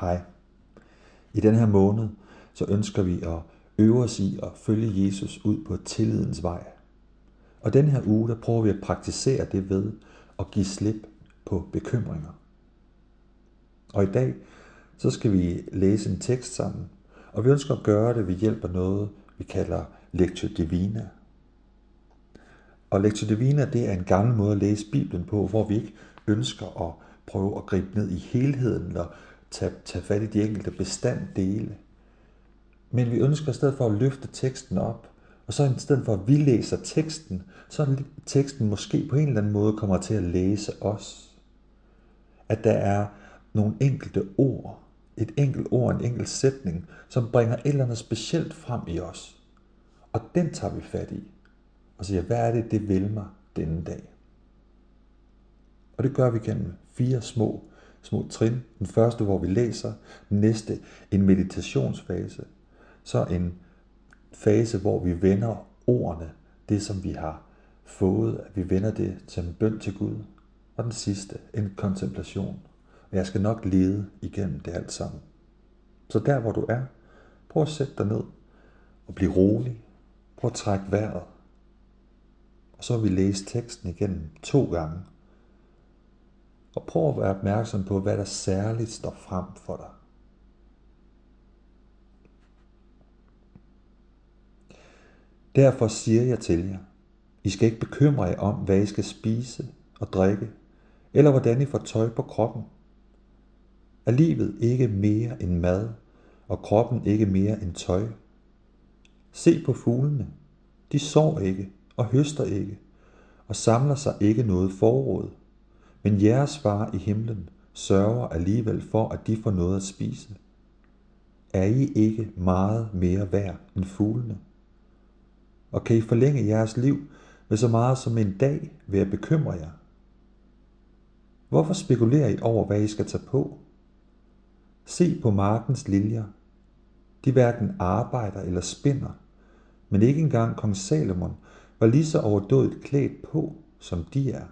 Hej. I den her måned, så ønsker vi at øve os i at følge Jesus ud på tillidens vej. Og den her uge, der prøver vi at praktisere det ved at give slip på bekymringer. Og i dag, så skal vi læse en tekst sammen, og vi ønsker at gøre det ved hjælp af noget, vi kalder Lectio Divina. Og Lectio Divina, det er en gammel måde at læse Bibelen på, hvor vi ikke ønsker at prøve at gribe ned i helheden, eller tage, tage fat i de enkelte bestanddele. Men vi ønsker i stedet for at løfte teksten op, og så i stedet for at vi læser teksten, så er teksten måske på en eller anden måde kommer til at læse os. At der er nogle enkelte ord, et enkelt ord, en enkelt sætning, som bringer et eller andet specielt frem i os. Og den tager vi fat i. Og siger, hvad er det, det vil mig denne dag? Og det gør vi gennem fire små, små trin. Den første, hvor vi læser. Den næste, en meditationsfase. Så en fase, hvor vi vender ordene, det som vi har fået, at vi vender det til en bøn til Gud. Og den sidste, en kontemplation. Og jeg skal nok lede igennem det alt sammen. Så der, hvor du er, prøv at sætte dig ned og blive rolig. Prøv at trække vejret. Og så vil vi læse teksten igen to gange. Og prøv at være opmærksom på, hvad der særligt står frem for dig. Derfor siger jeg til jer, I skal ikke bekymre jer om, hvad I skal spise og drikke, eller hvordan I får tøj på kroppen. Er livet ikke mere end mad, og kroppen ikke mere end tøj? Se på fuglene. De sår ikke og høster ikke, og samler sig ikke noget forråd. Men jeres far i himlen sørger alligevel for, at de får noget at spise. Er I ikke meget mere værd end fuglene? Og kan I forlænge jeres liv med så meget som en dag ved at bekymre jer? Hvorfor spekulerer I over, hvad I skal tage på? Se på markens liljer. De hverken arbejder eller spinder, men ikke engang kong Salomon var lige så overdådigt klædt på, som de er.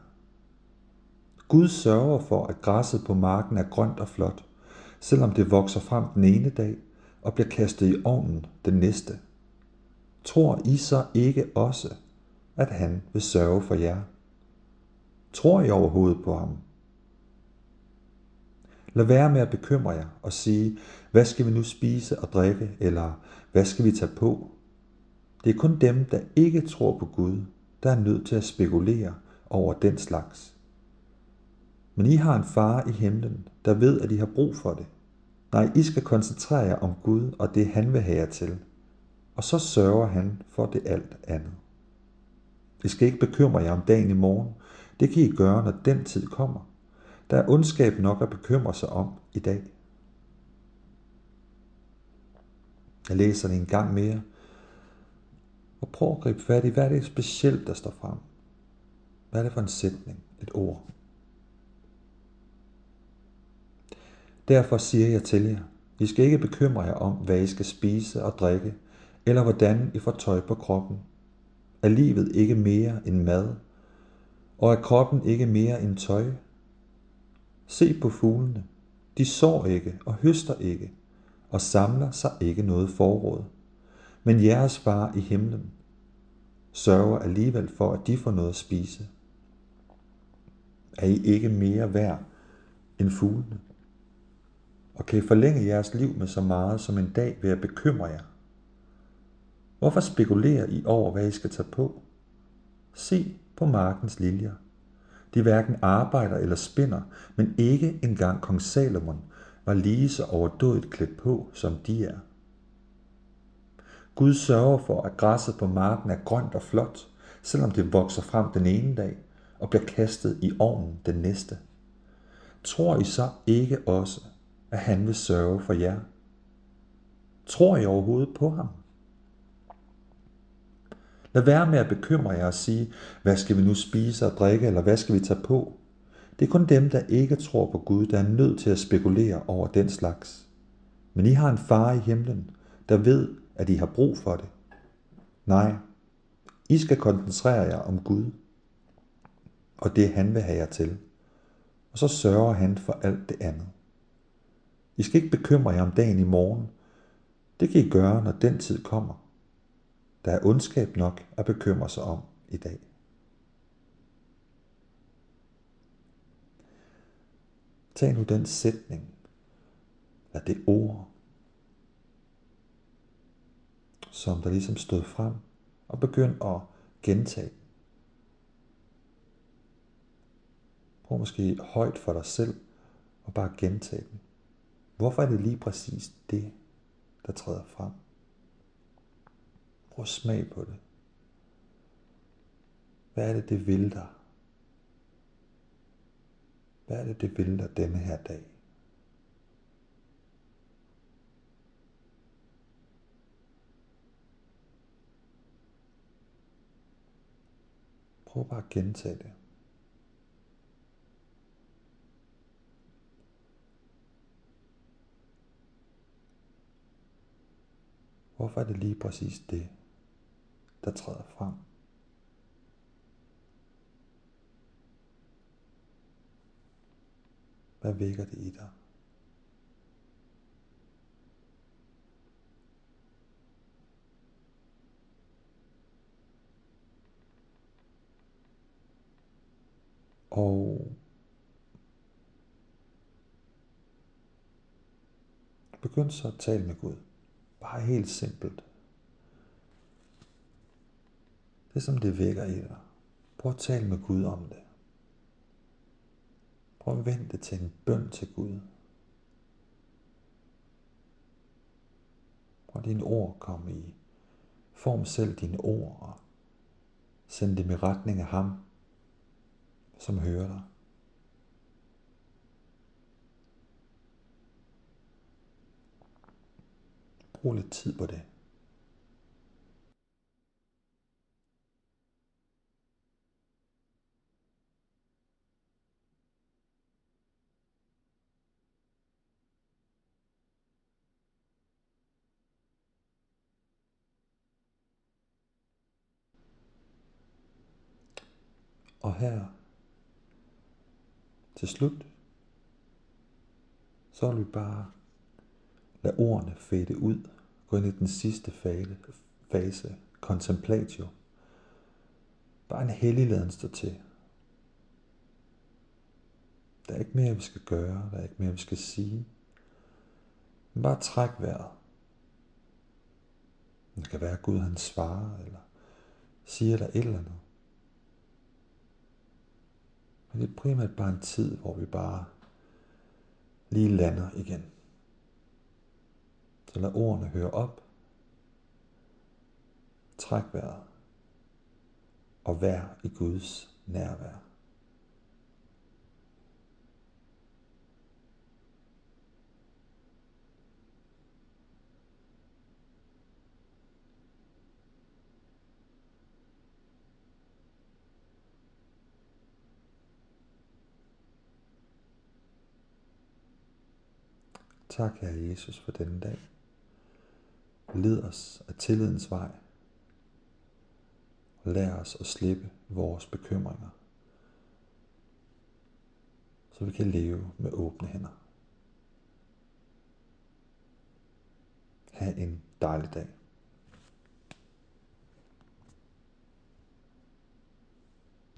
Gud sørger for, at græsset på marken er grønt og flot, selvom det vokser frem den ene dag og bliver kastet i ovnen den næste. Tror I så ikke også, at han vil sørge for jer? Tror I overhovedet på ham? Lad være med at bekymre jer og sige, hvad skal vi nu spise og drikke, eller hvad skal vi tage på? Det er kun dem, der ikke tror på Gud, der er nødt til at spekulere over den slags. Men I har en far i himlen, der ved, at I har brug for det. Nej, I skal koncentrere jer om Gud og det, han vil have jer til. Og så sørger han for det alt andet. I skal ikke bekymre jer om dagen i morgen. Det kan I gøre, når den tid kommer. Der er ondskab nok at bekymre sig om i dag. Jeg læser det en gang mere. Og prøv at gribe fat i, hvad er det specielt, der står frem? Hvad er det for en sætning, et ord? Derfor siger jeg til jer, I skal ikke bekymre jer om, hvad I skal spise og drikke, eller hvordan I får tøj på kroppen. Er livet ikke mere end mad, og er kroppen ikke mere end tøj? Se på fuglene. De sår ikke og høster ikke, og samler sig ikke noget forråd. Men jeres far i himlen sørger alligevel for, at de får noget at spise. Er I ikke mere værd end fuglene? Og kan I forlænge jeres liv med så meget som en dag ved at bekymre jer? Hvorfor spekulerer I over, hvad I skal tage på? Se på markens liljer. De hverken arbejder eller spinder, men ikke engang kong Salomon var lige så overdådigt klædt på, som de er. Gud sørger for, at græsset på marken er grønt og flot, selvom det vokser frem den ene dag og bliver kastet i ovnen den næste. Tror I så ikke også, at han vil sørge for jer? Tror I overhovedet på ham? Lad være med at bekymre jer og sige, hvad skal vi nu spise og drikke, eller hvad skal vi tage på? Det er kun dem, der ikke tror på Gud, der er nødt til at spekulere over den slags. Men I har en far i himlen, der ved, at I har brug for det. Nej, I skal koncentrere jer om Gud, og det han vil have jer til. Og så sørger han for alt det andet. I skal ikke bekymre jer om dagen i morgen. Det kan I gøre, når den tid kommer. Der er ondskab nok at bekymre sig om i dag. Tag nu den sætning, eller det ord, som der ligesom stod frem, og begynd at gentage Prøv måske højt for dig selv og bare gentage den. Hvorfor er det lige præcis det, der træder frem? Prøv at smag på det. Hvad er det, det vil dig? Hvad er det, det vil dig denne her dag? Prøv bare at gentage det. Hvorfor er det lige præcis det, der træder frem? Hvad vækker det i dig? Og begynd så at tale med Gud. Bare helt simpelt. Det som det vækker i dig. Prøv at tale med Gud om det. Prøv at vente til en bøn til Gud. Prøv dine ord komme i. Form selv dine ord og send dem i retning af ham, som hører dig. Brug lidt tid på det. Og her til slut, så vil vi bare lade ordene fade ud. Gå ind i den sidste fase, fase contemplatio. Bare en hellig laden til. Der er ikke mere, vi skal gøre. Der er ikke mere, vi skal sige. Men bare træk vejret. Det kan være, at Gud han svarer, eller siger der et eller andet. Men det er primært bare en tid, hvor vi bare lige lander igen. Så lad ordene høre op. Træk vejret. Og vær i Guds nærvær. Tak, Herre Jesus, for denne dag. Led os af tillidens vej. Og lær os at slippe vores bekymringer. Så vi kan leve med åbne hænder. Ha' en dejlig dag.